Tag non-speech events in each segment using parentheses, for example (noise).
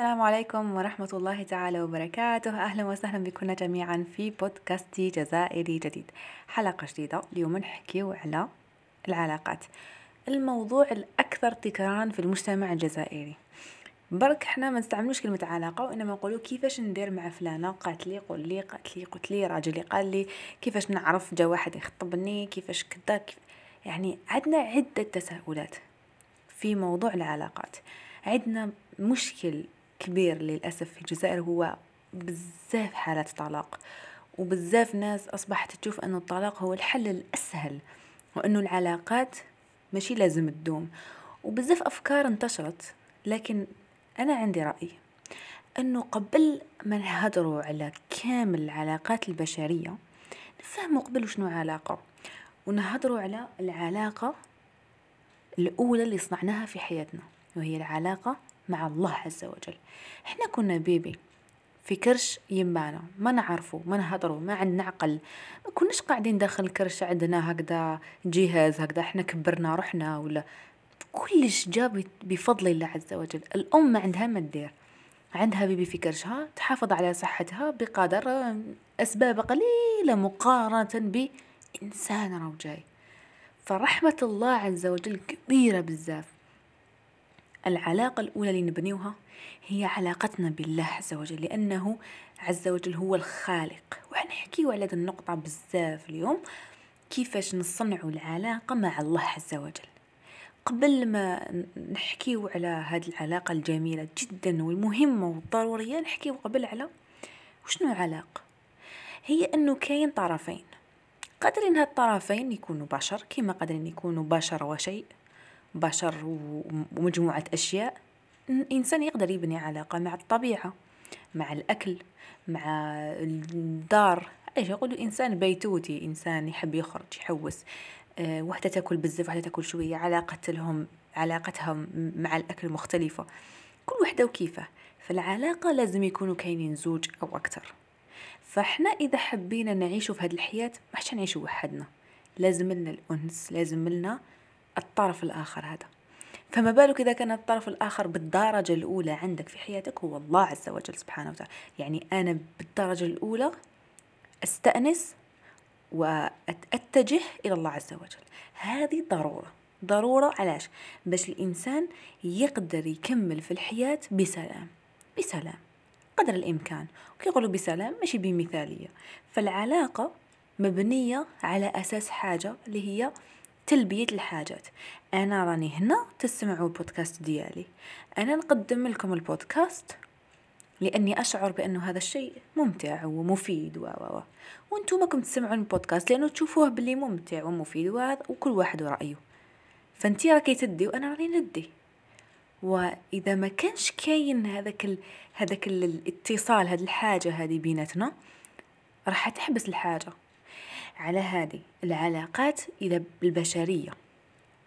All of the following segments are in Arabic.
السلام عليكم ورحمة الله تعالى وبركاته. أهلا وسهلا بكم جميعا في بودكاستي جزائري جديد. حلقة جديدة. اليوم نحكي على العلاقات. الموضوع الأكثر تكرارا في المجتمع الجزائري. برك إحنا ما نستعملوش كلمة علاقة وإنما نقولوا كيفاش ندير مع فلانة؟ قالت لي قول لي قالت لي قلت لي راجلي قال لي كيفاش نعرف جا واحد يخطبني؟ كيفاش كذا؟ كيف؟ يعني عندنا عدة تساؤلات في موضوع العلاقات. عندنا مشكل كبير للأسف في الجزائر هو بزاف حالات طلاق وبزاف ناس أصبحت تشوف أنه الطلاق هو الحل الأسهل وأنه العلاقات ماشي لازم تدوم. وبزاف أفكار انتشرت لكن أنا عندي رأي أنه قبل ما نهضروا على كامل العلاقات البشرية نفهموا قبل شنو علاقة. ونهضروا على العلاقة الأولى اللي صنعناها في حياتنا وهي العلاقة مع الله عز وجل. إحنا كنا بيبي في كرش يمانا ما نعرفه ما نهضروا ما عندنا عقل. ما كناش قاعدين داخل الكرش عندنا هكذا جهاز هكذا إحنا كبرنا روحنا ولا. كلش جا بفضل الله عز وجل. الأم ما عندها ما تدير. عندها بيبي في كرشها تحافظ على صحتها بقدر أسباب قليلة مقارنة بإنسان راهو جاي فرحمة الله عز وجل كبيرة بزاف العلاقة الأولى اللي نبنيوها هي علاقتنا بالله عز وجل لأنه عز وجل هو الخالق. وحنحكيو على هذه النقطة بزاف اليوم كيفاش نصنعوا العلاقة مع الله عز وجل. قبل ما نحكيو على هذه العلاقة الجميلة جدا والمهمة والضرورية نحكيو قبل على وشنو علاقة هي أنه كاين طرفين. قادرين هاد الطرفين يكونوا بشر كما قادرين يكونوا بشر وشيء بشر ومجموعة أشياء إنسان يقدر يبني علاقة مع الطبيعة مع الأكل مع الدار. إيش يقولوا؟ إنسان بيتوتي إنسان يحب يخرج يحوس. أه وحدة تأكل بزاف وحدة تأكل شوية. علاقة لهم علاقتها مع الأكل مختلفة. كل وحدة وكيفة. فالعلاقة لازم يكونوا كاينين زوج أو أكثر فإحنا إذا حبينا نعيشوا في هذه الحياة ما نعيشوا وحدنا. لازم لنا الأنس لازم لنا الطرف الآخر هذا. فما بالك إذا كان الطرف الآخر بالدرجة الأولى عندك في حياتك؟ هو الله عز وجل سبحانه وتعالى. يعني أنا بالدرجة الأولى أستأنس وأتجه إلى الله عز وجل. هذه ضرورة. ضرورة علاش باش الإنسان يقدر يكمل في الحياة بسلام. بسلام. قدر الإمكان. وكي يقولوا بسلام ماشي بمثالية. فالعلاقة مبنية على أساس حاجة اللي هي تلبية الحاجات. أنا راني هنا تسمعوا البودكاست ديالي. أنا نقدم لكم البودكاست لأني أشعر بأنه هذا الشيء ممتع ومفيد و و وأنتم ماكم تسمعون البودكاست لأنه تشوفوه باللي ممتع ومفيد وهذا وكل واحد ورأيه. فأنتي راكي تدي وأنا راني ندي. وإذا ما كانش كاين هذاك ال... هذاك الاتصال هذه الحاجة هذه بيناتنا راح تحبس الحاجة. على هذه العلاقات إذا البشرية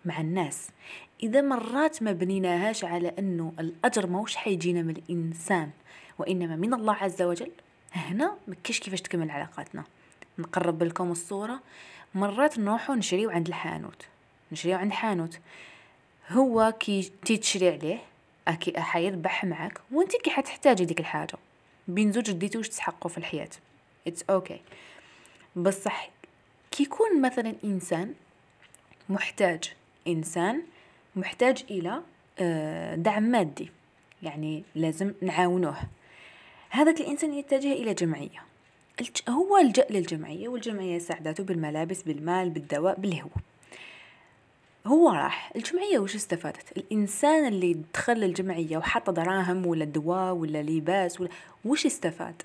مع الناس. إذا مرات ما بنيناهاش على أنه الأجر موش حيجينا من الإنسان وإنما من الله عز وجل هنا مكيش كيفاش تكمل علاقاتنا. نقرب لكم الصورة. مرات نروحو نشريو عند الحانوت. نشريو عند حانوت. هو كي تشري عليه أكي حيربح معك وانت كي حتحتاجي ديك الحاجة. بين زوج ديتوش تسحقوا في الحياة. it's okay okay. بصح كي يكون مثلا إنسان محتاج إنسان محتاج إلى آه، دعم مادي يعني لازم نعاونوه. هذاك الإنسان يتجه إلى جمعية. هو لجأ للجمعية والجمعية ساعدته بالملابس بالمال بالدواء باللي هو هو راح. الجمعية وش استفادت؟ الإنسان اللي دخل الجمعية وحط دراهم ولا دواء ولا لباس ولا وش استفاد؟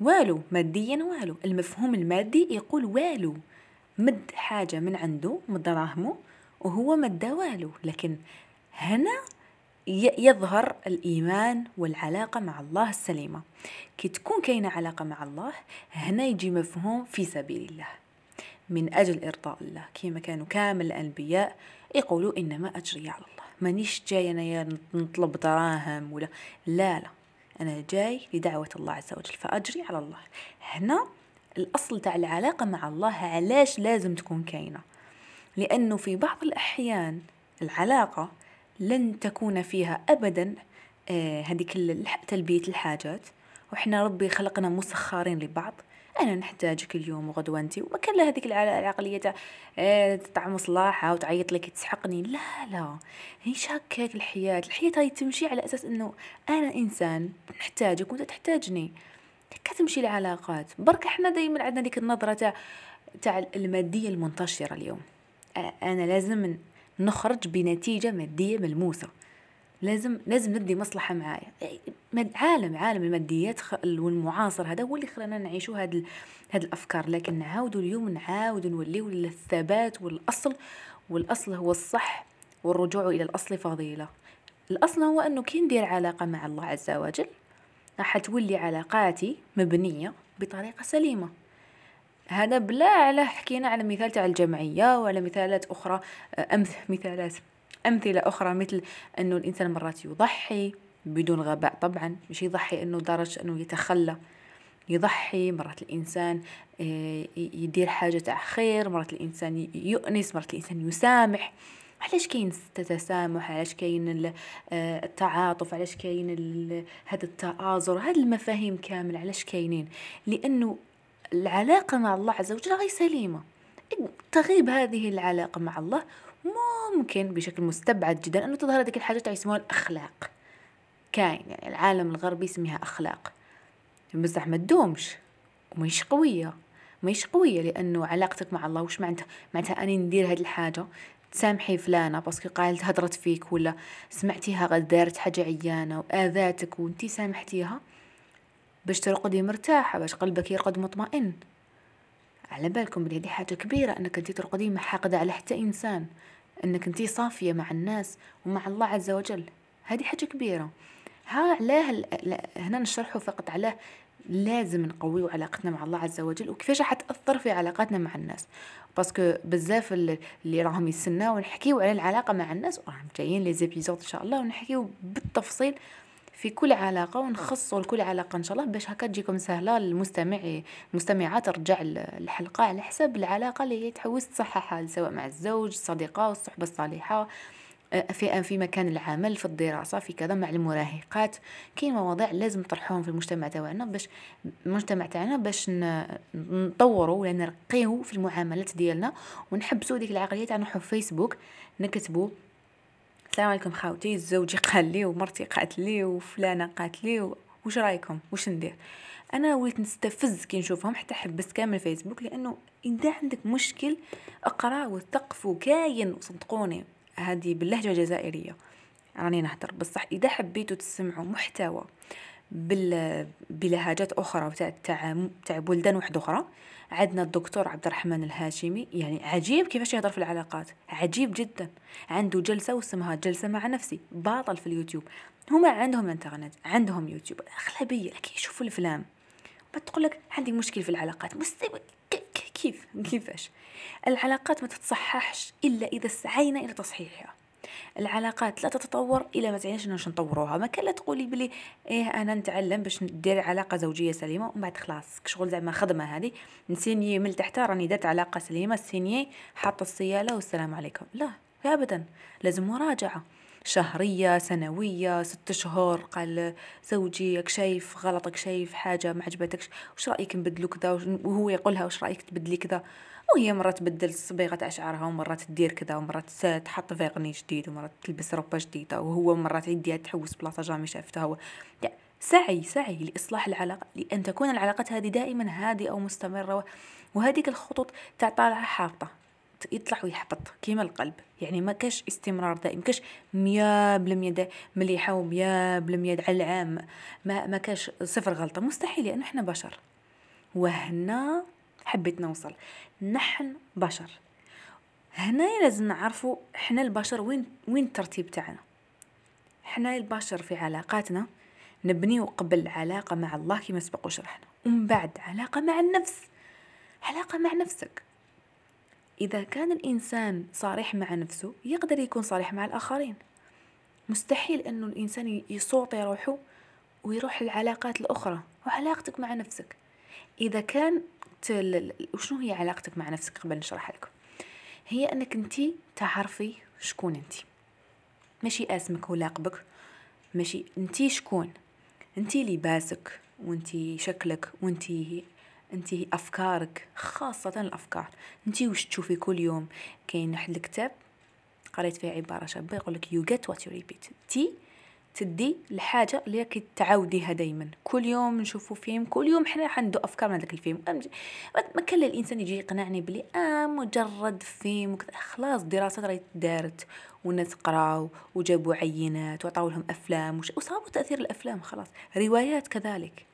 والو ماديا والو. المفهوم المادي يقول والو. مد حاجة من عنده من دراهمه وهو مد والو. لكن هنا يظهر الإيمان والعلاقة مع الله السليمة. كي تكون كاينة علاقة مع الله هنا يجي مفهوم في سبيل الله. من أجل إرضاء الله. كما كانوا كامل الأنبياء يقولوا إنما أجري على الله. مانيش جاي أنا نطلب دراهم ولا. لا لا. أنا جاي لدعوة الله عز وجل فأجري على الله. هنا الأصل تاع العلاقة مع الله علاش لازم تكون كاينة؟ لأنه في بعض الأحيان العلاقة لن تكون فيها أبدا آه هذيك تلبية الحاجات وإحنا ربي خلقنا مسخرين لبعض. أنا نحتاجك اليوم وغدوة أنت وما كان لها هذيك العقلية تاع آه تاع مصلحة وتعيط لك تسحقني. لا لا. هي شاكك الحياة. الحياة هاي تمشي على أساس أنه أنا إنسان نحتاجك وأنت تحتاجني. كتمشي العلاقات. برك إحنا دايما عندنا ديك النظرة تاع تاع المادية المنتشرة اليوم. أنا لازم نخرج بنتيجة مادية ملموسة. لازم لازم ندي مصلحة معايا. عالم عالم الماديات والمعاصر هذا هو اللي خلانا نعيشوا هاد هاد الأفكار. لكن نعاودوا اليوم نعاودوا نوليو للثبات والأصل. والأصل هو الصح والرجوع إلى الأصل فضيلة. الأصل هو انه كي ندير علاقة مع الله عز وجل راح تولي علاقاتي مبنية بطريقة سليمة. هذا بلا على حكينا على مثال تاع الجمعية وعلى مثالات أخرى امث مثالات أمثلة أخرى مثل أنه الإنسان مرات يضحي بدون غباء. طبعا مش يضحي أنه درجة أنه يتخلى. يضحي مرات الإنسان آه، يدير حاجة تاع خير مرات الإنسان يؤنس مرات الإنسان يسامح. علاش كاين التسامح علاش كاين آه، التعاطف؟ علاش كاين هذا التآزر؟ هذه المفاهيم كامل علاش كاينين؟ لأنه العلاقة مع الله عز وجل غير سليمة. تغيب هذه العلاقة مع الله ممكن بشكل مستبعد جدا أنه تظهر هذه الحاجات يسموها الأخلاق كاين يعني العالم الغربي يسميها أخلاق. بصح ما تدومش وماهيش قوية. ماهيش قوية لأنه علاقتك مع الله وش معناتها؟ معناتها أني ندير هذه الحاجة. تسامحي فلانة باسكو قالت هدرت فيك ولا سمعتيها غد دارت حاجة عيانة وآذاتك وانتي سامحتيها باش ترقدي مرتاحة باش قلبك يرقد مطمئن. على بالكم بلي هذه حاجة كبيرة أنك انت ترقدي حاقدة على حتى إنسان. إنك انت صافية مع الناس ومع الله عز وجل. هذه حاجة كبيرة. ها علاه هنا نشرحه فقط علاه لازم نقويو علاقتنا مع الله عز وجل وكيفاش حتأثر في علاقاتنا مع الناس. باسكو بزاف اللي راهم يسناو ونحكيو على العلاقة مع الناس وراهم جايين لي زيبيزود إن شاء الله ونحكيو بالتفصيل في كل علاقة ونخصصوا لكل علاقة إن شاء الله باش هكا تجيكم سهلة للمستمع المستمعات ترجع الحلقة على حسب العلاقة اللي هي تحوس تصححها سواء مع الزوج الصديقة والصحبة الصالحة آه، في في مكان العمل في الدراسة في كذا مع المراهقات. كاين مواضيع لازم نطرحوهم في المجتمع تاعنا باش المجتمع تاعنا باش نطوروا ولا نرقيو في المعاملات ديالنا ونحبسوا ديك العقلية تاع نروحوا في فيسبوك نكتبوا السلام عليكم خاوتي زوجي قال لي ومرتي قالت لي وفلانة قالت لي وش رأيكم؟ وش ندير؟ أنا وليت نستفز كي نشوفهم حتى حبست كامل فيسبوك لأنه اذا عندك مشكل اقرأ وثقف وكاين وصدقوني. هذه باللهجة الجزائرية. راني نهدر بصح إذا حبيتوا تسمعوا محتوى. بلهجات أخرى تاع تاع بلدان واحدة أخرى عندنا الدكتور عبد الرحمن الهاشمي يعني عجيب كيفاش يهضر في العلاقات عجيب جدا. عنده جلسة واسمها جلسة مع نفسي باطل في اليوتيوب. هما عندهم انترنت عندهم يوتيوب الاغلبيه لكن يشوفوا الأفلام. تقول لك عندي مشكل في العلاقات مستوى كيف؟ (laughs) كيفاش؟ العلاقات ما تتصححش إلا إذا سعينا إلى تصحيحها. العلاقات لا تتطور إلى ما تعينش انه نطوروها. ما كان لا تقولي بلي إيه أنا نتعلم باش ندير علاقة زوجية سليمة ومن بعد خلاص شغل زعما خدمة هذه. نسيني من تحت راني درت علاقة سليمة سيني حاطة السياله والسلام عليكم. لا ابدا. لازم مراجعة. شهرية سنوية ست شهور قال زوجي شايف غلطك شايف حاجة ما عجبتكش وش رأيك نبدلو كذا؟ وهو يقولها وش رأيك تبدلي كذا؟ وهي مرة تبدل صبيغة أشعارها ومرات تدير كذا ومرات تحط فيغني جديد ومرات تلبس روبة جديدة وهو مرات يديها تحوس بلاصة جامي شافتها يعني سعي سعي لإصلاح العلاقة لأن تكون العلاقات هذه دائما هادئة ومستمرة وهذيك الخطوط تاع طالعة حاطة يطلع ويحبط كيما القلب. يعني ما كاش استمرار دائم كاش مية بالمية مليحة ومية بالمية على العام. ما, ما كاش صفر غلطة. مستحيل لأن إحنا بشر. وهنا حبيت نوصل. نحن بشر. هنا لازم نعرفوا إحنا البشر وين وين الترتيب تاعنا. إحنا البشر في علاقاتنا نبنيو قبل علاقة مع الله كما سبق وشرحنا ومن بعد علاقة مع النفس. علاقة مع نفسك. إذا كان الإنسان صريح مع نفسه يقدر يكون صريح مع الآخرين. مستحيل أنه الإنسان يصوتي روحه ويروح للعلاقات الأخرى وعلاقتك مع نفسك. إذا كان وشنو هي علاقتك مع نفسك؟ قبل نشرح لكم. هي أنك أنت تعرفي شكون أنت. ماشي اسمك ولا لقبك ماشي انتي شكون؟ انتي لباسك وانتي شكلك وانتي انتي أفكارك خاصة الأفكار. انتي وش تشوفي كل يوم؟ كاين واحد الكتاب قريت فيه عبارة شابة يقول لك you get what you repeat. تي تدي الحاجة اللي راكي تعاوديها دايما. كل يوم نشوفوا فيلم كل يوم حنا عنده أفكار من هذاك الفيلم. ما كان الإنسان يجي يقنعني بلي آه مجرد فيلم خلاص دراسات راهي دارت والناس قراو وجابوا عينات وعطاو لهم أفلام وصابوا تأثير الأفلام خلاص. روايات كذلك.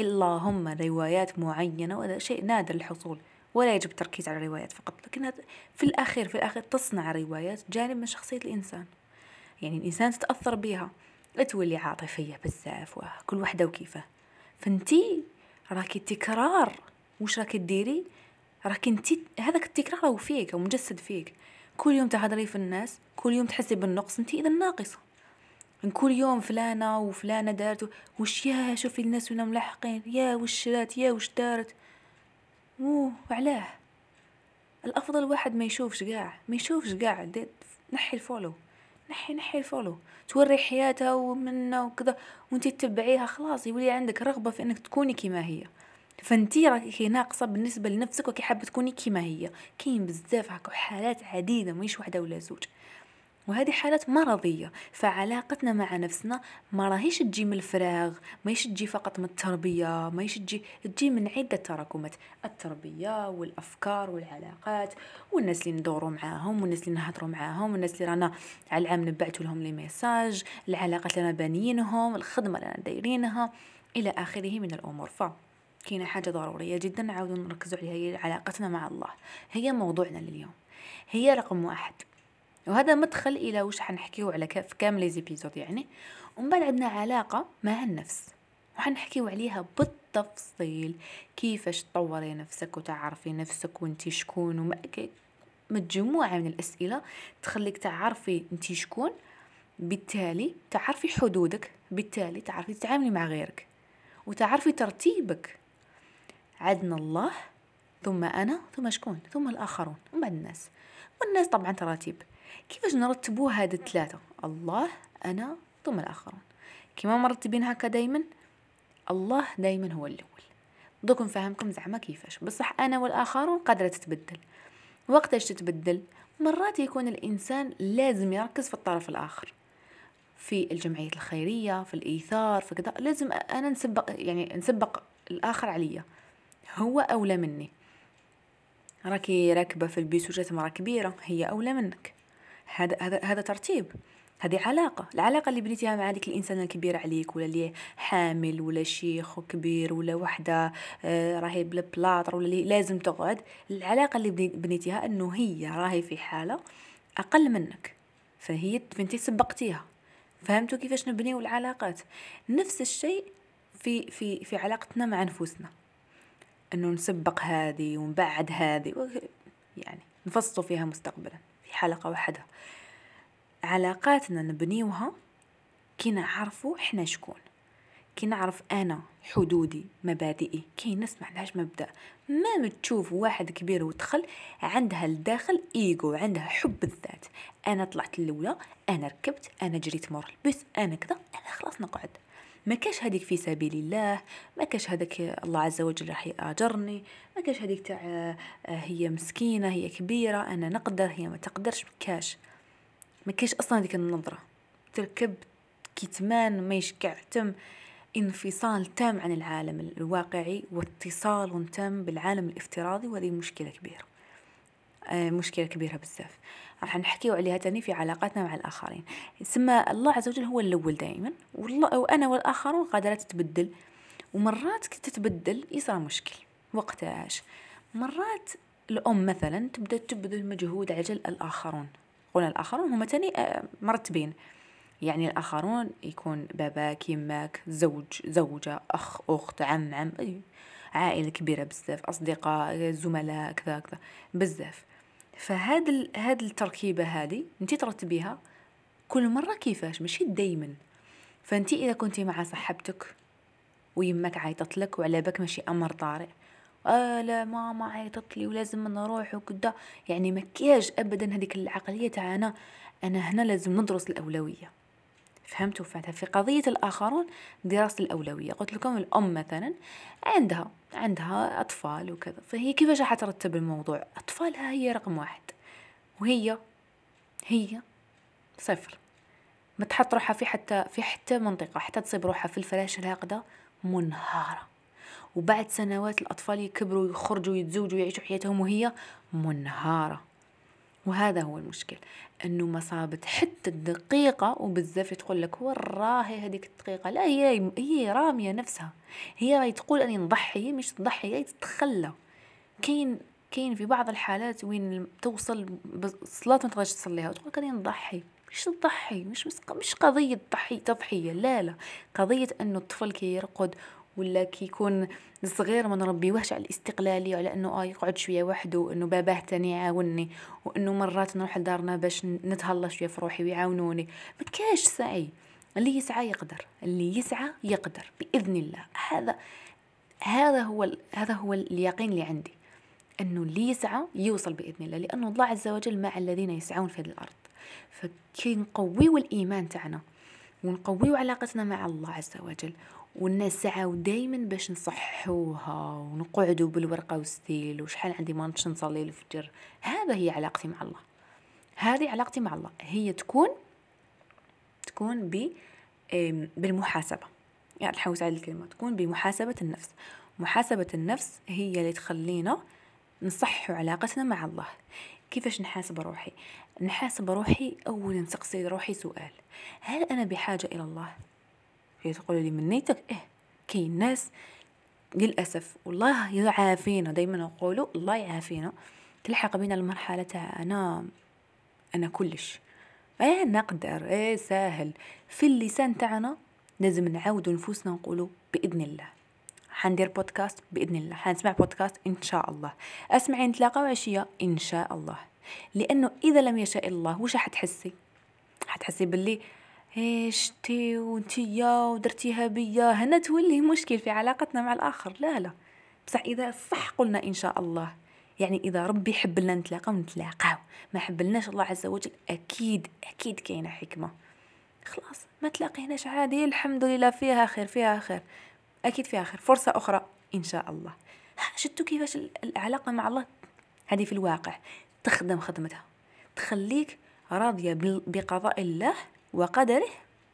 اللهم روايات معينة وهذا شيء نادر الحصول ولا يجب التركيز على الروايات فقط لكن في الأخير في الأخير تصنع روايات جانب من شخصية الإنسان. يعني الإنسان تتأثر بها تولي عاطفية بزاف وكل وحدة وكيفه. فانتي راكي تكرار وش راكي ديري راكي انتي هذاك التكرار هو فيك أو مجسد فيك. كل يوم تهضري في الناس كل يوم تحسي بالنقص انتي إذا ناقصة. كل يوم فلانة وفلانة دارت وش يا شوفي الناس وين ملاحقين يا وش شرات يا وش دارت. أوه علاه. الأفضل واحد ما يشوفش قاع ما يشوفش قاع نحي ال follow نحي نحي ال follow. توري حياتها ومنه وكذا وانت تتبعيها خلاص يولي عندك رغبة في إنك تكوني كما هي. فأنتي راكي ناقصة بالنسبة لنفسك وكي حابة تكوني كما هي. كاين بزاف هكا حالات عديدة مش وحدة ولا زوج. وهذه حالات مرضية. فعلاقتنا مع نفسنا ما راهيش تجي من الفراغ ما تجي فقط من التربية ما تجي تجي من عدة تراكمات. التربية والأفكار والعلاقات والناس اللي ندوروا معاهم والناس اللي نهضروا معاهم والناس اللي رانا على العام نبعثوا لهم لي ميساج العلاقات اللي رانا بانيينهم الخدمة اللي رانا دايرينها إلى آخره من الأمور. ف كاينة حاجة ضرورية جدا نعاودوا نركزوا عليها هي علاقتنا مع الله. هي موضوعنا لليوم. هي رقم واحد. وهذا مدخل إلى وش حنحكيو على في كامل ليزيبيزود يعني. ومن بعد عندنا علاقة مع النفس. وحنحكيو عليها بالتفصيل. كيفاش تطوري نفسك وتعرفي نفسك وانتي شكون. وما مجموعه من الأسئلة تخليك تعرفي انتي شكون. بالتالي تعرفي حدودك. بالتالي تعرفي تتعاملي مع غيرك. وتعرفي ترتيبك. عندنا الله ثم أنا ثم شكون ثم الآخرون. ومن بعد الناس. والناس طبعا تراتيب. كيفاش نرتبوا هاد الثلاثة الله أنا ثم الآخرون. كيما مرتبين هكا دايما الله دايما هو الأول. دوك نفهمكم زعما كيفاش. بصح أنا والآخرون قادرة تتبدل. وقتاش تتبدل؟ مرات يكون الإنسان لازم يركز في الطرف الآخر. في الجمعية الخيرية في الإيثار في كذا. لازم أنا نسبق يعني نسبق الآخر عليا. هو أولى مني. راكي راكبة في البيس وجات مرا كبيرة هي أولى منك. هذا هذا هذا ترتيب. هذه علاقة. العلاقة اللي بنيتيها مع ديك الإنسان الكبير عليك ولا اللي حامل ولا شيخ كبير ولا وحدة آه راهي بلا بلاطر ولا اللي لازم تقعد. العلاقة اللي بنيتيها أنه هي راهي في حالة أقل منك. فهي فانتي سبقتيها. فهمتوا كيفاش نبنيو العلاقات؟ نفس الشيء في في في علاقتنا مع نفوسنا إنه نسبق هذه ونبعد هذه يعني نفصلوا فيها مستقبلا. حلقة واحدة. علاقاتنا نبنيوها كي نعرفوا حنا شكون. كي نعرف أنا حدودي مبادئي. كي ناس ما عندهاش مبدأ. ما تشوف واحد كبير ودخل عندها الداخل ايجو عندها حب الذات. أنا طلعت الأولى أنا ركبت أنا جريت مور البس أنا كذا أنا خلاص نقعد. ما كاش هذيك في سبيل الله ما كاش هذاك الله عز وجل راح يآجرني ما كاش هذيك تاع آه، هي مسكينة هي كبيرة أنا نقدر هي ما تقدرش ما كاش. ما كاش أصلا هذيك النظرة. تركب كتمان ما يشكع تم. انفصال تام عن العالم الواقعي واتصال تام بالعالم الافتراضي وهذه مشكلة كبيرة. مشكلة كبيرة بزاف. راح نحكيو عليها تاني في علاقاتنا مع الآخرين. سما الله عز وجل هو الأول دائما والله وأنا والآخرون قادرة تتبدل. ومرات تتبدل يصير مشكل وقتاش. مرات الأم مثلا تبدأ تبذل مجهود عجل الآخرون. قلنا الآخرون هم تاني آه، مرتبين. يعني الآخرون يكون باباك يماك زوج زوجة أخ أخت عم عم عائلة كبيرة بزاف أصدقاء زملاء كذا كذا بزاف. فهاد هاد التركيبة هذه انت ترتبيها كل مرة كيفاش؟ ماشي دايما. فانت إذا كنتي مع صاحبتك ويمك عيطت لك وعلى بالك ماشي أمر طارئ آه لا ماما عيطت لي ولازم نروح وكدا. يعني ما كياش ابدا هذيك العقلية تاعنا أنا هنا لازم ندرس الأولوية. فهمتوا؟ فهمتها في قضية الآخرون دراسة الأولوية. قلت لكم الأم مثلا عندها عندها أطفال وكذا. فهي كيفاش راح ترتب الموضوع؟ أطفالها هي رقم واحد. وهي هي صفر. ما تحط روحها في حتى في حتى منطقة. حتى تصيب روحها في الفلاشة الهاقدة منهارة. وبعد سنوات الأطفال يكبروا ويخرجوا ويتزوجوا ويعيشوا حياتهم وهي منهارة. وهذا هو المشكل إنه ما صابت حتى الدقيقة وبزاف تقول لك وراهي هذيك الدقيقة لا هي هي رامية نفسها هي راهي تقول اني نضحي مش تضحي هي تتخلى. كاين كاين في بعض الحالات وين توصل الصلاة ما تقدرش تصليها وتقول اني نضحي. مش تضحي مش مش قضية ضحي تضحية لا لا. قضية إنه الطفل كي يرقد ولا كي يكون صغير ما نربيوهش على الاستقلالية وعلى إنه آه يقعد شوية وحده انه باباه تاني يعاونني وإنه مرات نروح لدارنا باش نتهلا شوية في روحي ويعاونوني. ما كاش سعي. اللي يسعى يقدر اللي يسعى يقدر بإذن الله. هذا هذا هو هذا هو اليقين اللي عندي إنه اللي يسعى يوصل بإذن الله لأنه الله عز وجل مع الذين يسعون في هذه الأرض. فكي نقويو الإيمان تاعنا ونقويو علاقتنا مع الله عز وجل والناس سعاو دايما باش نصحوها ونقعدوا بالورقة والستيل وشحال عندي ما نصلي الفجر. هذا هي علاقتي مع الله. هذه علاقتي مع الله. هي تكون تكون ب بالمحاسبة. يعني نحوس على الكلمة. تكون بمحاسبة النفس. محاسبة النفس هي اللي تخلينا نصح علاقتنا مع الله. كيفاش نحاسب روحي؟ نحاسب روحي اولا نسقسي روحي سؤال. هل أنا بحاجة إلى الله؟ هي تقول لي من نيتك. إيه كاين ناس للأسف والله يعافينا دايما نقولوا الله يعافينا. تلحق بنا المرحلة تاع أنا أنا كلش. إيه نقدر. إيه ساهل. في اللسان تاعنا لازم نعاود نفوسنا نقولوا بإذن الله. حندير بودكاست بإذن الله. حنسمع بودكاست إن شاء الله. أسمعي نتلاقى عشية إن شاء الله. لأنه إذا لم يشاء الله وش حتحسي حتحسي باللي إيش تي وانتيا ودرتيها بيا؟ هنا تولي مشكل في علاقتنا مع الآخر. لا لا. بصح إذا صح قلنا إن شاء الله. يعني إذا ربي يحب لنا نتلاقاو نتلاقاو. ما حب لناش الله عز وجل أكيد أكيد كاينة حكمة. خلاص ما تلاقيناش عادي. الحمد لله فيها خير فيها خير. أكيد فيها خير. فرصة أخرى إن شاء الله. شفتوا كيفاش العلاقة مع الله؟ هذه في الواقع. تخدم خدمتها. تخليك راضية بقضاء الله وقدره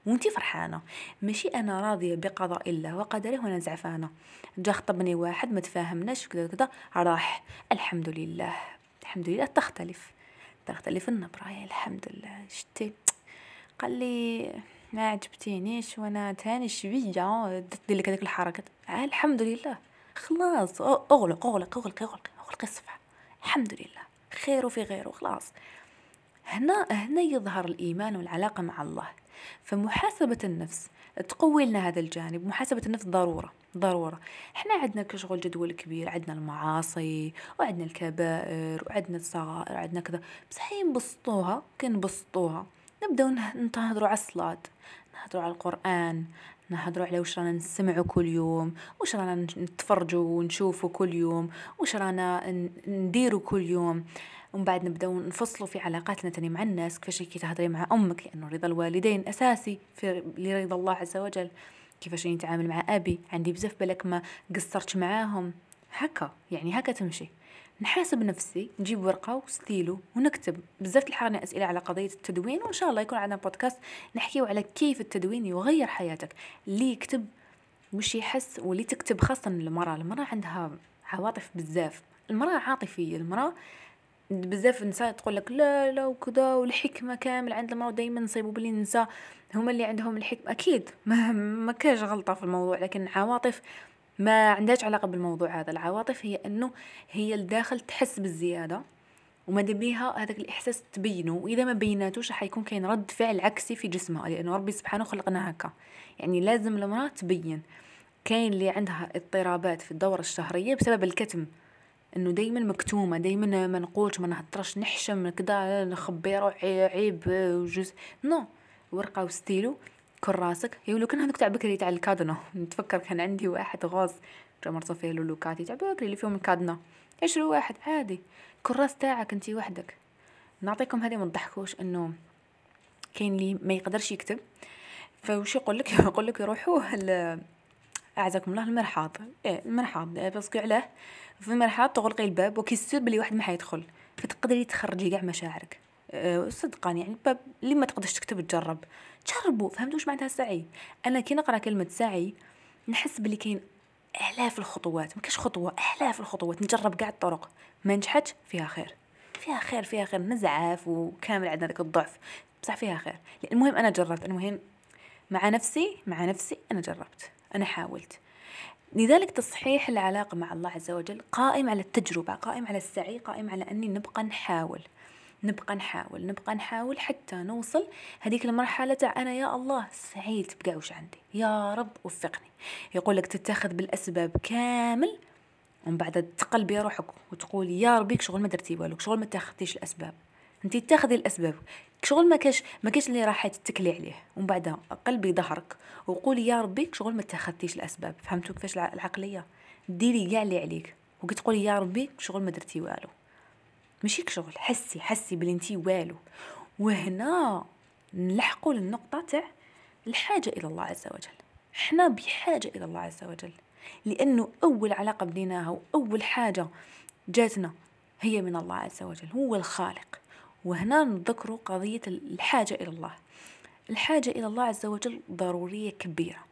وانتي فرحانة. ماشي أنا راضية بقضاء الله وقدره وأنا زعفانة. جا خطبني واحد ما تفاهمناش كذا كذا راح. الحمد لله. الحمد لله تختلف. تختلف النبرة يا الحمد لله. شتي. قال لي ما عجبتينيش وأنا تاني شوية. درت لك هذيك الحركة. آه الحمد لله. خلاص أغلق أغلق أغلق أغلق أغلق الصفحة. الحمد لله. خير وفي غيره خلاص. هنا هنا يظهر الإيمان والعلاقة مع الله. فمحاسبة النفس تقوي لنا هذا الجانب. محاسبة النفس ضرورة ضرورة. إحنا عندنا كشغل جدول كبير. عندنا المعاصي وعندنا الكبائر وعندنا الصغائر وعندنا كذا. بس هي نبسطوها كنبسطوها نبداو نهضروا على الصلاة. نهضروا على القرآن نهضروا على وش رانا نسمعوا كل يوم وش رانا نتفرجوا ونشوفوا كل يوم وش رانا نديروا كل يوم. ومن بعد نبداو نفصلوا في علاقاتنا تاني مع الناس. كيفاش كي تهضري مع أمك؟ لأنه رضا الوالدين أساسي في لرضا الله عز وجل. كيفاش نتعامل مع أبي؟ عندي بزاف بالك ما قصرتش معاهم. هكا يعني هكا تمشي. نحاسب نفسي نجيب ورقة وستيلو ونكتب بزاف تلحقنا أسئلة على قضية التدوين. وإن شاء الله يكون عندنا بودكاست نحكيو على كيف التدوين يغير حياتك. اللي يكتب وش يحس واللي تكتب خاصة المرأة. المرأة عندها عواطف بزاف. المرأة عاطفية المرأة بزاف النساء تقول لك لا لا وكذا والحكمة كامل عند المرأة دائما نصيبوا باللي النساء هما اللي عندهم الحكمة أكيد. (laughs) ما ما كاش غلطة في الموضوع لكن عواطف ما عندهاش علاقة بالموضوع هذا. العواطف هي إنه هي الداخل تحس بالزيادة وما بيها هذاك الإحساس تبينه. وإذا ما بيناتوش حيكون كاين رد فعل عكسي في جسمها لأنه ربي سبحانه خلقنا هكا. يعني لازم المرأة تبين. كاين اللي عندها اضطرابات في الدورة الشهرية بسبب الكتم. إنه دايما مكتومة دايما ما نقولش ما نهضرش نحشم كذا نخبي روحي عيب وجزء نو ورقة وستيلو كراسك يقولوا كان هذوك تاع بكري تاع الكادنو. نتفكر كان عندي واحد جا مرصو فيه لولوكاتي تاع بكري اللي فيهم الكادنو. عشروا واحد عادي. كراس تاعك أنتي وحدك. نعطيكم هذه ما تضحكوش إنه كاين اللي ما يقدرش يكتب. فوش يقول لك يقول لك يروحوا أعزكم الله المرحاض. إيه المرحاض. بس علاه في المرحاض تغلقي الباب وكيصير بلي واحد ما حيدخل. فتقدري تخرجي كاع مشاعرك. أه صدقاني يعني الباب اللي ما تقدرش تكتب تجرب. جربوا فهمتوا واش معناتها السعي؟ أنا كي نقرأ كلمة سعي نحس بلي كاين آلاف الخطوات. ما كاش خطوة آلاف الخطوات. نجرب كاع الطرق. ما نجحتش فيها خير. فيها خير فيها خير. نزعف وكامل عندنا ذاك الضعف. بصح فيها خير. المهم أنا جربت. المهم مع نفسي مع نفسي أنا جربت. أنا حاولت. لذلك تصحيح العلاقة مع الله عز وجل قائم على التجربة قائم على السعي قائم على أني نبقى نحاول نبقى نحاول نبقى نحاول حتى نوصل هذيك المرحلة تاع أنا يا الله سعيت بقى وش عندي. يا رب وفقني. يقول لك تتخذ بالأسباب كامل ومن بعد تقلبي روحك وتقول يا ربي شغل ما درتي والو شغل ما تاخذتيش الأسباب. انت تاخذي الأسباب. شغل ما كاش ما كاش اللي راح تتكلي عليه. ومن بعد قلبي ظهرك وقولي يا ربي شغل ما تاخذتيش الأسباب. فهمتوا كيفاش العقلية؟ ديري كاع اللي عليك وكتقولي يا ربي شغل ما درتي والو. ماشي شغل. حسي حسي بلي انتي والو. وهنا نلحقوا للنقطة تاع الحاجة إلى الله عز وجل. حنا بحاجة إلى الله عز وجل. لأنه أول علاقة بنيناها وأول حاجة جاتنا هي من الله عز وجل. هو الخالق. وهنا نذكر قضية الحاجة إلى الله. الحاجة إلى الله عز وجل ضرورية كبيرة.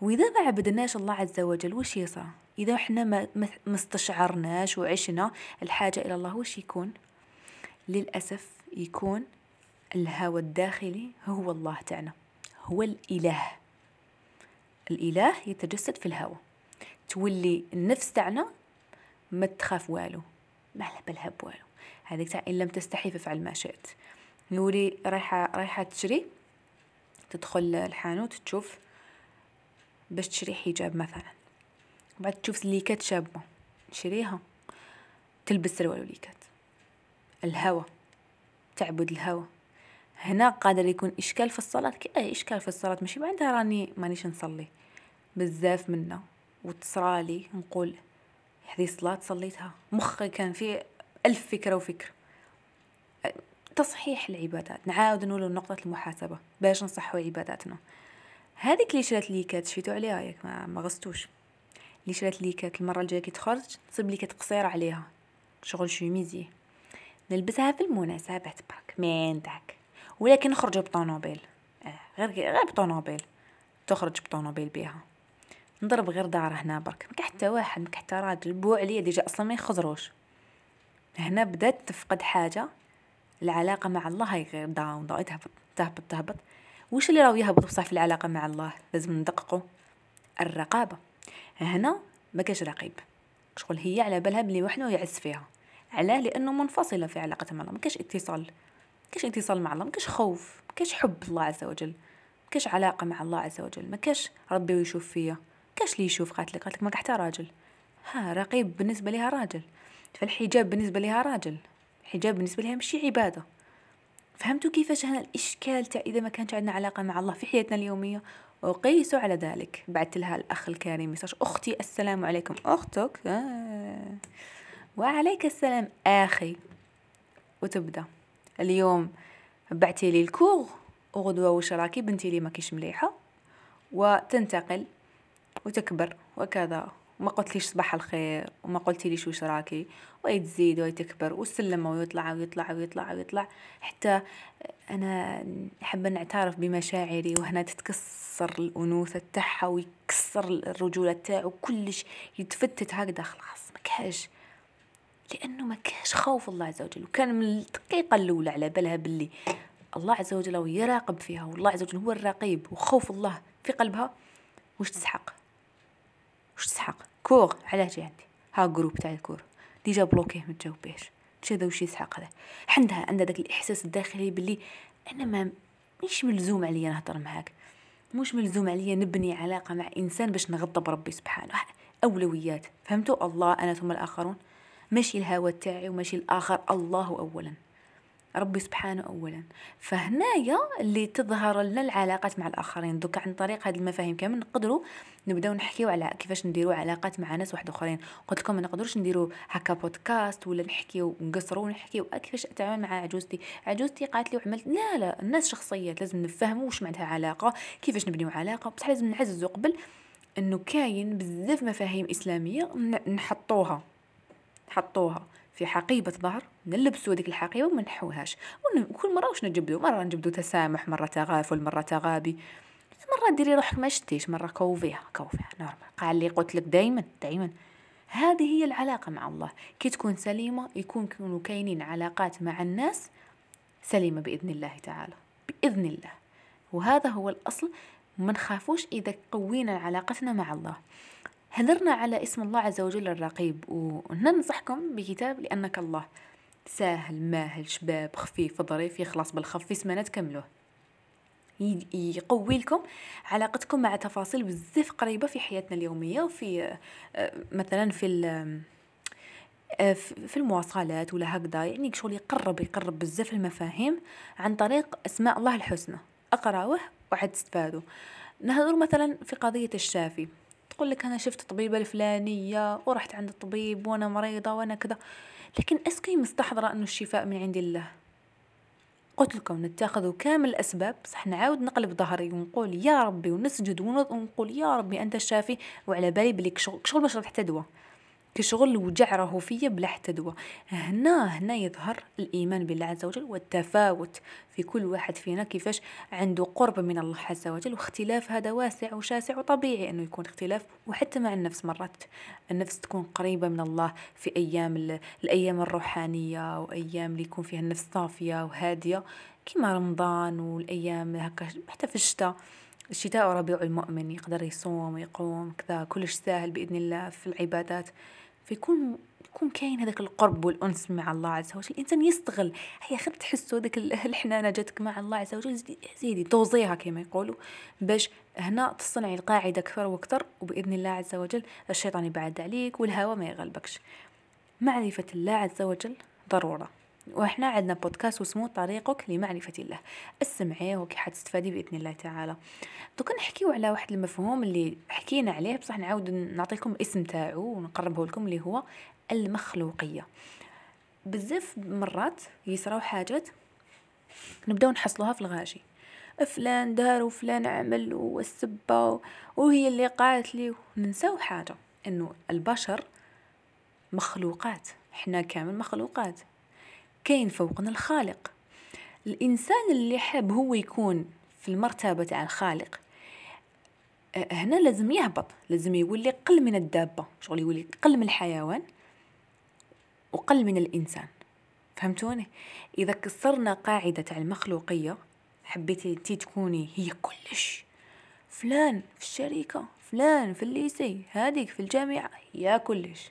وإذا ما عبدناش الله عز وجل وش يصير؟ إذا إحنا ما, استشعرناش وعشنا الحاجة إلى الله وش يكون؟ للأسف يكون الهوى الداخلي هو الله تاعنا هو الإله. الإله يتجسد في الهوى. تولي النفس تاعنا ما تخاف والو. ما على بالها بوالو هذيك تاع إن لم تستحي فافعل ما شئت. نوري رايحه رايحة تشري تدخل الحانوت تشوف باش تشري حجاب مثلا. بعد تشوف ليكات شابة تشريها تلبس سروال وليكات. الهوى تعبد الهوى هنا قادر يكون إشكال في الصلاة. كي اي إشكال في الصلاة. ماشي معناتها راني مانيش نصلي. بزاف منا وتصرالي نقول هذه صلاة صليتها. مخي كان فيه ألف فكرة وفكر. تصحيح العبادات. نعاود نولو نقطة المحاسبة. باش نصحو عباداتنا. هذيك اللي شرات ليكات شفيتو عليها ياك ما, ما غصتوش اللي شرات ليكات المرة الجاية كي تخرج تصيب ليكات قصيرة عليها. شغل شوميزي نلبسها في المناسبات برك مين داك. ولكن نخرج بطونوبيل. آه غير غير بطونوبيل. تخرج بطونوبيل بيها. نضرب غير دار هنا برك. ما حتى واحد ما حتى راجل. بو عليا ديجا أصلا ما يخزروش. هنا بدأت تفقد حاجة العلاقة مع الله هاي غير down تهبط تهبط تهبط. وش اللي راهو يهبط بصح في العلاقة مع الله؟ لازم ندققوا الرقابة. هنا ما كاش رقيب. شغل هي على بالها بلي وحنا يعز فيها. علاه لأنه منفصلة في علاقتها مع الله. ما كاش اتصال. كاش اتصال مع الله. ما كاش خوف. ما كاش حب الله عز وجل. ما كاش علاقة مع الله عز وجل. ما كاش ربي ويشوف فيا. كاش لي يشوف. قالت لك ما حتى راجل. ها رقيب بالنسبة لها راجل. فالحجاب بالنسبة لها راجل. الحجاب بالنسبة لها ماشي عبادة. فهمتوا كيفاش هنا الإشكال تاع إذا ما كانش عندنا علاقة مع الله في حياتنا اليومية؟ وقيسوا على ذلك. بعثت لها الأخ الكريم مساج أختي السلام عليكم. أختك؟ آه. وعليك السلام أخي. وتبدأ. اليوم بعتي لي الكوغ وغدوه وش راكي بنتي لي ماكيش مليحة. وتنتقل وتكبر وكذا. وما قلتليش صباح الخير وما قلتليش وش راكي ويتزيد ويتكبر والسلم ويطلع ويطلع ويطلع ويطلع حتى أنا حابه نعترف بمشاعري وهنا تتكسر الأنوثة تاعها ويكسر الرجولة تاعو كلش يتفتت هكذا خلاص ما كاش. لأنه ما كاش خوف الله عز وجل وكان من الدقيقة الأولى على بالها باللي الله عز وجل هو يراقب فيها والله عز وجل هو الرقيب وخوف الله في قلبها وش تسحق؟ وش تسحق؟ cours علاه جي عندي؟ ها groupe تاع ال cours. déjà bloquer ما تجاوبيش وش يسحق هذا. عندها عندها داك الإحساس الداخلي باللي أنا ما مش ملزوم عليا نهضر معاك. مش ملزوم عليا نبني علاقة مع إنسان باش نغضب ربي سبحانه. أولويات. فهمتوا؟ الله أنا ثم الآخرون. ماشي الهوى تاعي وماشي الآخر الله أولا. ربي سبحانه اولا. فهنايا اللي تظهر لنا العلاقات مع الآخرين. دوكا عن طريق هذه المفاهيم كامل نقدروا نبداو نحكيو على كيفاش نديروا علاقات مع ناس واحد آخرين. قلت لكم ما نقدروش نديروا هكا بودكاست ولا نحكيو نقصروا ونحكيو. كيفاش أتعامل مع عجوزتي؟ عجوزتي قالت لي وعملت. لا لا الناس شخصيات لازم نفهموا واش معناتها علاقة كيفاش نبنيو علاقة. بصح لازم نعززوا قبل إنه كاين بزاف مفاهيم إسلامية نحطوها. نحطوها. في حقيبة ظهر نلبسوا هذيك الحقيبة وما نحوهاش وكل مرة واش نجبدو؟ مرة نجبدو تسامح مرة تغافل مرة تغابي. مرة ديري روحك ما شفتيش مرة كوفيها كوفيها normal. قال لي قلت لك دايما دايما. هذه هي العلاقة مع الله. كي تكون سليمة يكون كونوا كاينين علاقات مع الناس سليمة بإذن الله تعالى. بإذن الله. وهذا هو الأصل. ما نخافوش إذا قوينا علاقتنا مع الله. هدرنا على اسم الله عز وجل الرقيب وننصحكم بكتاب لأنك الله. ساهل ماهل شباب خفيف ظريف يخلص بالخف في سمانة كملوه يقوي لكم علاقتكم مع تفاصيل بزاف قريبة في حياتنا اليومية وفي آه، مثلا في آه، في المواصلات ولا هكذا. يعني شغل يقرب يقرب بزاف المفاهيم عن طريق أسماء الله الحسنى. أقرأوه وعد تستفادوا نهضر مثلا في قضية الشافي. تقول لك أنا شفت الطبيبه الفلانية ورحت عند الطبيب وأنا مريضة وأنا كذا. لكن أسكي مستحضرة أنه الشفاء من عند الله. قلت لكم نتخذ كامل الأسباب صح نعاود نقلب ظهري ونقول يا ربي ونسجد ونقول يا ربي أنت الشافي وعلى بالي بليك شغل باش دواء كشغل وجع راهو فيا بلا حتى دواء. هنا هنا يظهر الإيمان بالله عز وجل والتفاوت في كل واحد فينا كيفاش عنده قرب من الله عز وجل واختلاف هذا واسع وشاسع وطبيعي أنه يكون اختلاف وحتى مع النفس مرات. النفس تكون قريبة من الله في أيام الأيام الروحانية وايام اللي يكون فيها النفس صافية وهادية. كما رمضان والأيام هكا حتى في الشتاء. الشتاء ربيع المؤمن يقدر يصوم ويقوم كذا كلش سهل بإذن الله في العبادات. فيكون يكون كاين هذاك القرب والأنس مع الله عز وجل. الإنسان يستغل. هيا خير تحسوا هذاك الحنانة جاتك مع الله عز وجل. زيدي توزيها كما يقولوا. باش هنا تصنعي القاعدة أكثر وأكثر وبإذن الله عز وجل الشيطان يبعد عليك والهوى ما يغلبكش. معرفة الله عز وجل ضرورة. وإحنا عندنا بودكاست واسمه طريقك لمعرفة الله. اسمعيه وكي حتستفادي بإذن الله تعالى. دوكا نحكيو على واحد المفهوم اللي حكينا عليه بصح نعاود نعطيكم الاسم تاعو ونقربه لكم اللي هو المخلوقية. بزاف مرات يصراو حاجات نبداو نحصلوها في الغاشي. فلان دار وفلان عمل والسبة وهي اللي قالت لي. ننساو حاجة إنه البشر مخلوقات. إحنا كامل مخلوقات. كاين فوقنا الخالق. الإنسان اللي حاب هو يكون في المرتبة تاع الخالق أه، هنا لازم يهبط لازم يولي قل من الدابة شغل يولي قل من الحيوان وقل من الإنسان. فهمتوني؟ إذا كسرنا قاعدة تاع المخلوقية حبيتي انتي تكوني هي كلش. فلان في الشركة فلان في الليسي هذيك في الجامعة هي كلش.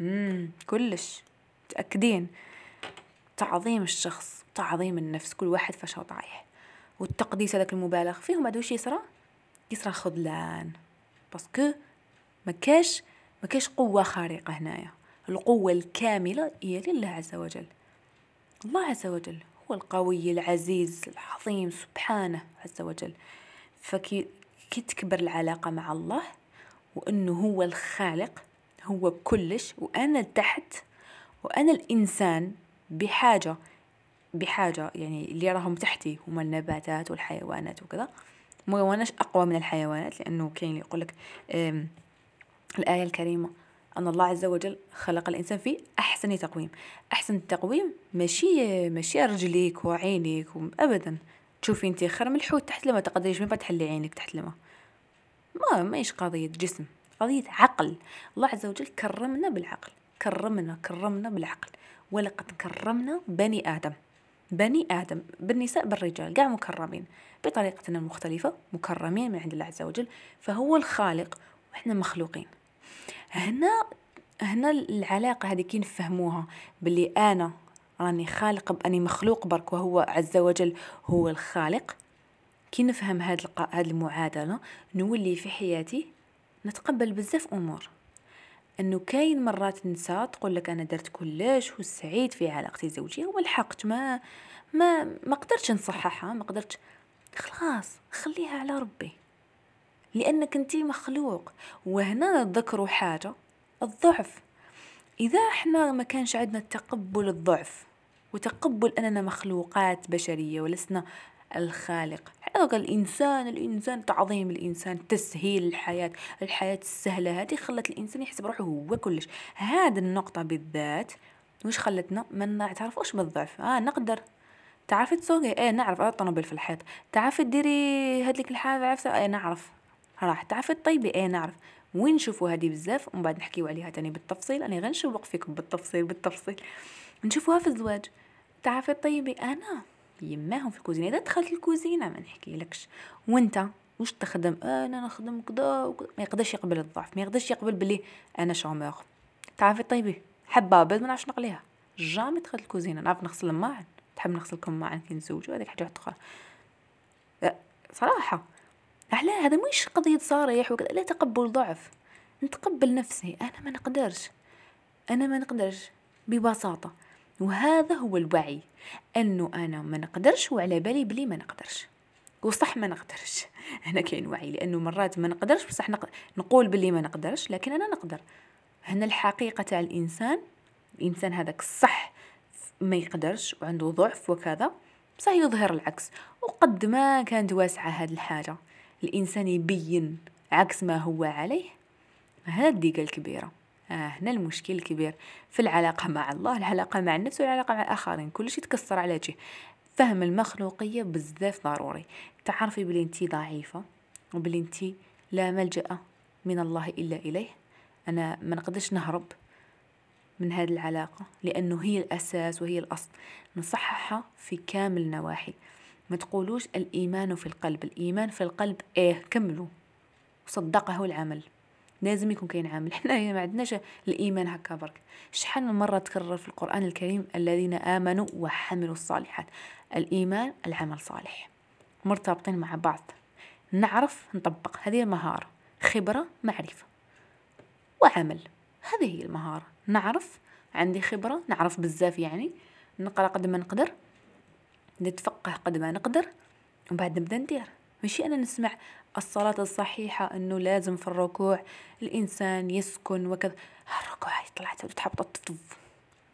امم كلش. متأكدين؟ تعظيم الشخص تعظيم النفس كل واحد فاش طايح والتقديس هذاك المبالغ فيهم بعد واش يصرى يصرى خذلان. parce que ما كاش ما كاش قوة خارقة هنايا. القوة الكاملة هي لله عز وجل. الله عز وجل هو القوي العزيز العظيم سبحانه عز وجل. فكي كي تكبر العلاقة مع الله وأنه هو الخالق هو كلش وأنا تحت وأنا الإنسان بحاجة بحاجة يعني اللي راهم تحتي هما النباتات والحيوانات وكذا. ما واناش أقوى من الحيوانات لأنه كاين اللي يقولك الآية الكريمة أن الله عز وجل خلق الإنسان في أحسن تقويم. أحسن التقويم ماشي ماشي رجليك وعينيك أبدا. تشوفي انت خير من الحوت تحت الماء تقدريش من تحلي عينك تحت الماء. ما ماهيش قضية جسم قضية عقل. الله عز وجل كرمنا بالعقل كرمنا كرمنا بالعقل. ولقد كرمنا بني آدم. بني آدم بالنساء بالرجال قاع مكرمين. بطريقتنا المختلفة مكرمين من عند الله عز وجل فهو الخالق وإحنا مخلوقين. هنا هنا العلاقة هذه كي نفهموها باللي أنا راني خالق بأني مخلوق برك وهو عز وجل هو الخالق. كي نفهم هاد هاد المعادلة نولي في حياتي نتقبل بزاف أمور. أنه كاين مرات نساء تقول لك أنا درت كلش وسعيد في علاقتي الزوجيه والحق ما ما ما قدرتش نصححها ما قدرتش. خلاص خليها على ربي. لأنك أنت مخلوق. وهنا نذكروا حاجة الضعف. إذا إحنا ما كانش عندنا تقبل الضعف وتقبل أننا مخلوقات بشرية ولسنا الخالق. حقا الإنسان الإنسان تعظيم الإنسان تسهيل الحياة. الحياة السهلة هذه خلت الإنسان يحسب روحه هو كلش. هذه النقطة بالذات وش خلتنا؟ ما نعترفوش بالضعف. آه نقدر. تعرفي تسوقي؟ إيه نعرف. آه طنبل في الحيط. تعرفي ديري هذيك الحاجة عرفتها إيه نعرف. راح. تعرفي طيبي إيه نعرف. وين نشوفوا هذه بزاف؟ ومن بعد نحكيو عليها تاني بالتفصيل. أنا غير نشوق فيكم بالتفصيل بالتفصيل. نشوفوها في الزواج. تعرفي طيبي أنا. يماهم في الكوزينة. إذا دخلت الكوزينة ما نحكي لكش. وأنت وش تخدم؟ أنا نخدم كذا ما يقدرش يقبل الضعف. ما يقدرش يقبل بلي أنا شومور. تعرفي طيبي حبابة ما نعرفش نقليها. جامي دخلت الكوزينة. نعرف نغسل الماعن. تحب نغسل كم كي نزوج هذيك حاجة أخرى. صراحة. على هذا مش قضية صريح وكذا. لا تقبل ضعف. نتقبل نفسي. أنا ما نقدرش. أنا ما نقدرش. ببساطة. وهذا هو الوعي أنه أنا ما نقدرش وعلى بالي بلي ما نقدرش. وصح ما نقدرش. (laughs) هنا كاين وعي لأنه مرات ما نقدرش بصح نق... نقول بلي ما نقدرش لكن أنا نقدر. هنا الحقيقة تاع الإنسان الإنسان هذاك الصح ما يقدرش وعنده ضعف وكذا بصح يظهر العكس. وقد ما كانت واسعة هذه الحاجة الإنسان يبين عكس ما هو عليه هذا الدقه الكبيرة. هنا المشكل الكبير في العلاقة مع الله العلاقة مع النفس والعلاقة مع الآخرين كل شيء تكسر على جه فهم المخلوقية بزاف ضروري. تعرفي بلي انتي ضعيفة وبلي انتي لا ملجأ من الله إلا إليه. أنا ما نقدرش نهرب من هذه العلاقة لأنه هي الأساس وهي الأصل. نصححها في كامل النواحي. ما تقولوش الإيمان في القلب. الإيمان في القلب إيه كملوا. صدقه العمل. لازم يكون كاين عامل. حنا ما عندناش الإيمان هكا برك. شحال من مرة تكرر في القرآن الكريم الذين آمنوا وحملوا الصالحات؟ الإيمان العمل صالح. مرتبطين مع بعض. نعرف نطبق. هذه المهاره خبرة معرفة. وعمل. هذه هي المهارة. نعرف عندي خبرة. نعرف بزاف يعني. نقرأ قد ما نقدر. نتفقه قد ما نقدر. ومن بعد نبدأ ندير. ماشي أنا نسمع الصلاة الصحيحة أنه لازم في الركوع الإنسان يسكن وكذا. الركوع يطلع تحبط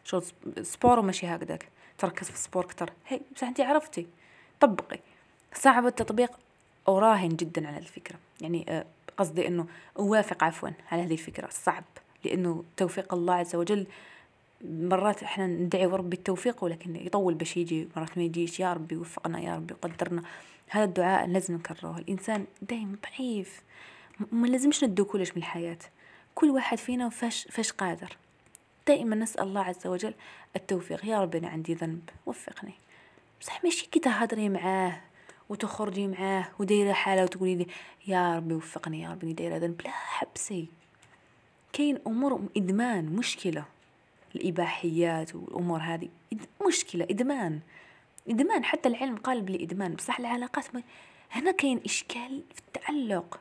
شو sport ماشي هكذاك. تركز في ال sport كتر هي بس انت عرفتي. طبقي. صعب التطبيق أراهن جدا على الفكرة. يعني آه، قصدي أنه أوافق عفوا على هذه الفكرة. صعب. لأنه توفيق الله عز وجل مرات إحنا ندعي ربي التوفيق ولكن يطول باش يجي مرات ما يجيش. يا ربي وفقنا يا ربي وقدرنا. هذا الدعاء لازم نكرره. الإنسان دايما ضعيف. ما لازمش ندو كلش من الحياة. كل واحد فينا فاش فاش قادر. دائما نسأل الله عز وجل التوفيق. يا ربي أنا عندي ذنب. وفقني. بصح ماشي كي تهضري معاه وتخرجي معاه ودايرة حالة وتقولي لي يا ربي وفقني يا ربي دايرة ذنب. لا حبسي. كاين أمور إدمان مشكلة. الإباحيات والأمور هذه. مشكلة إدمان. إدمان حتى العلم قال بالإدمان بصح العلاقات ما هنا كاين إشكال في التعلق.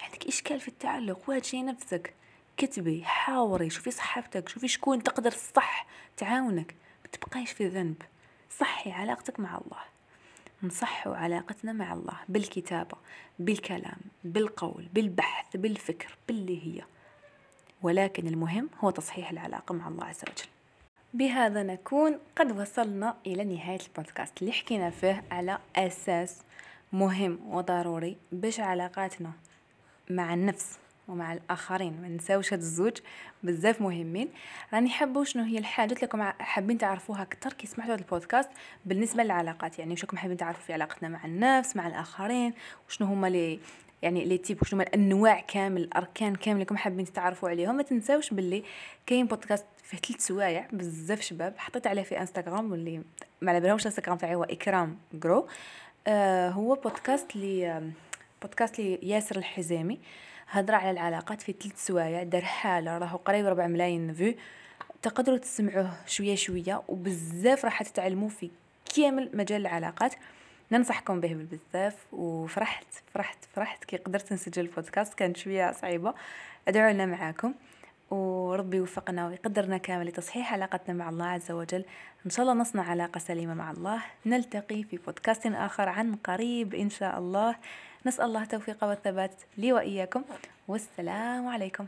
عندك إشكال في التعلق واجهي نفسك كتبي حاوري شوفي صحابتك شوفي شكون تقدر الصح تعاونك. ما تبقايش في ذنب. صحي علاقتك مع الله. نصحوا علاقتنا مع الله بالكتابة بالكلام بالقول بالبحث بالفكر باللي هي. ولكن المهم هو تصحيح العلاقة مع الله عز وجل. بهذا نكون قد وصلنا إلى نهاية البودكاست اللي حكينا فيه على أساس مهم وضروري باش علاقاتنا مع النفس ومع الآخرين ما نساوش هاد الزوج بزاف مهمين. راني حابة شنو هي الحاجات اللي راكم حابين تعرفوها أكثر كي سمعتوا هذا البودكاست بالنسبة للعلاقات يعني واش راكم حابين تعرفوا في علاقتنا مع النفس مع الآخرين وشنو هما لي يعني les types شنو الأنواع كامل الأركان كامل اللي حابين تتعرفوا عليهم. ما تنساوش باللي كاين بودكاست فيه ثلاث سوايع بزاف شباب. حطيت عليه في إنستغرام واللي ما على بالهمش إنستغرام تاعي هو إكرام جرو آه هو بودكاست لي بودكاست لي ياسر الحزامي هضر على العلاقات في ثلاث سوايع. دار حالة راهو قريب 4 ملايين فيو تقدروا تسمعوه شوية شوية وبزاف راح تتعلموا في كامل مجال العلاقات. ننصحكم به بزاف وفرحت فرحت فرحت كي قدرت نسجل البودكاست. كانت شوية صعيبة. ادعوا لنا معاكم. وربي يوفقنا ويقدرنا كامل لتصحيح علاقتنا مع الله عز وجل. إن شاء الله نصنع علاقة سليمة مع الله. نلتقي في بودكاست آخر عن قريب إن شاء الله. نسأل الله التوفيق والثبات لي وإياكم. والسلام عليكم.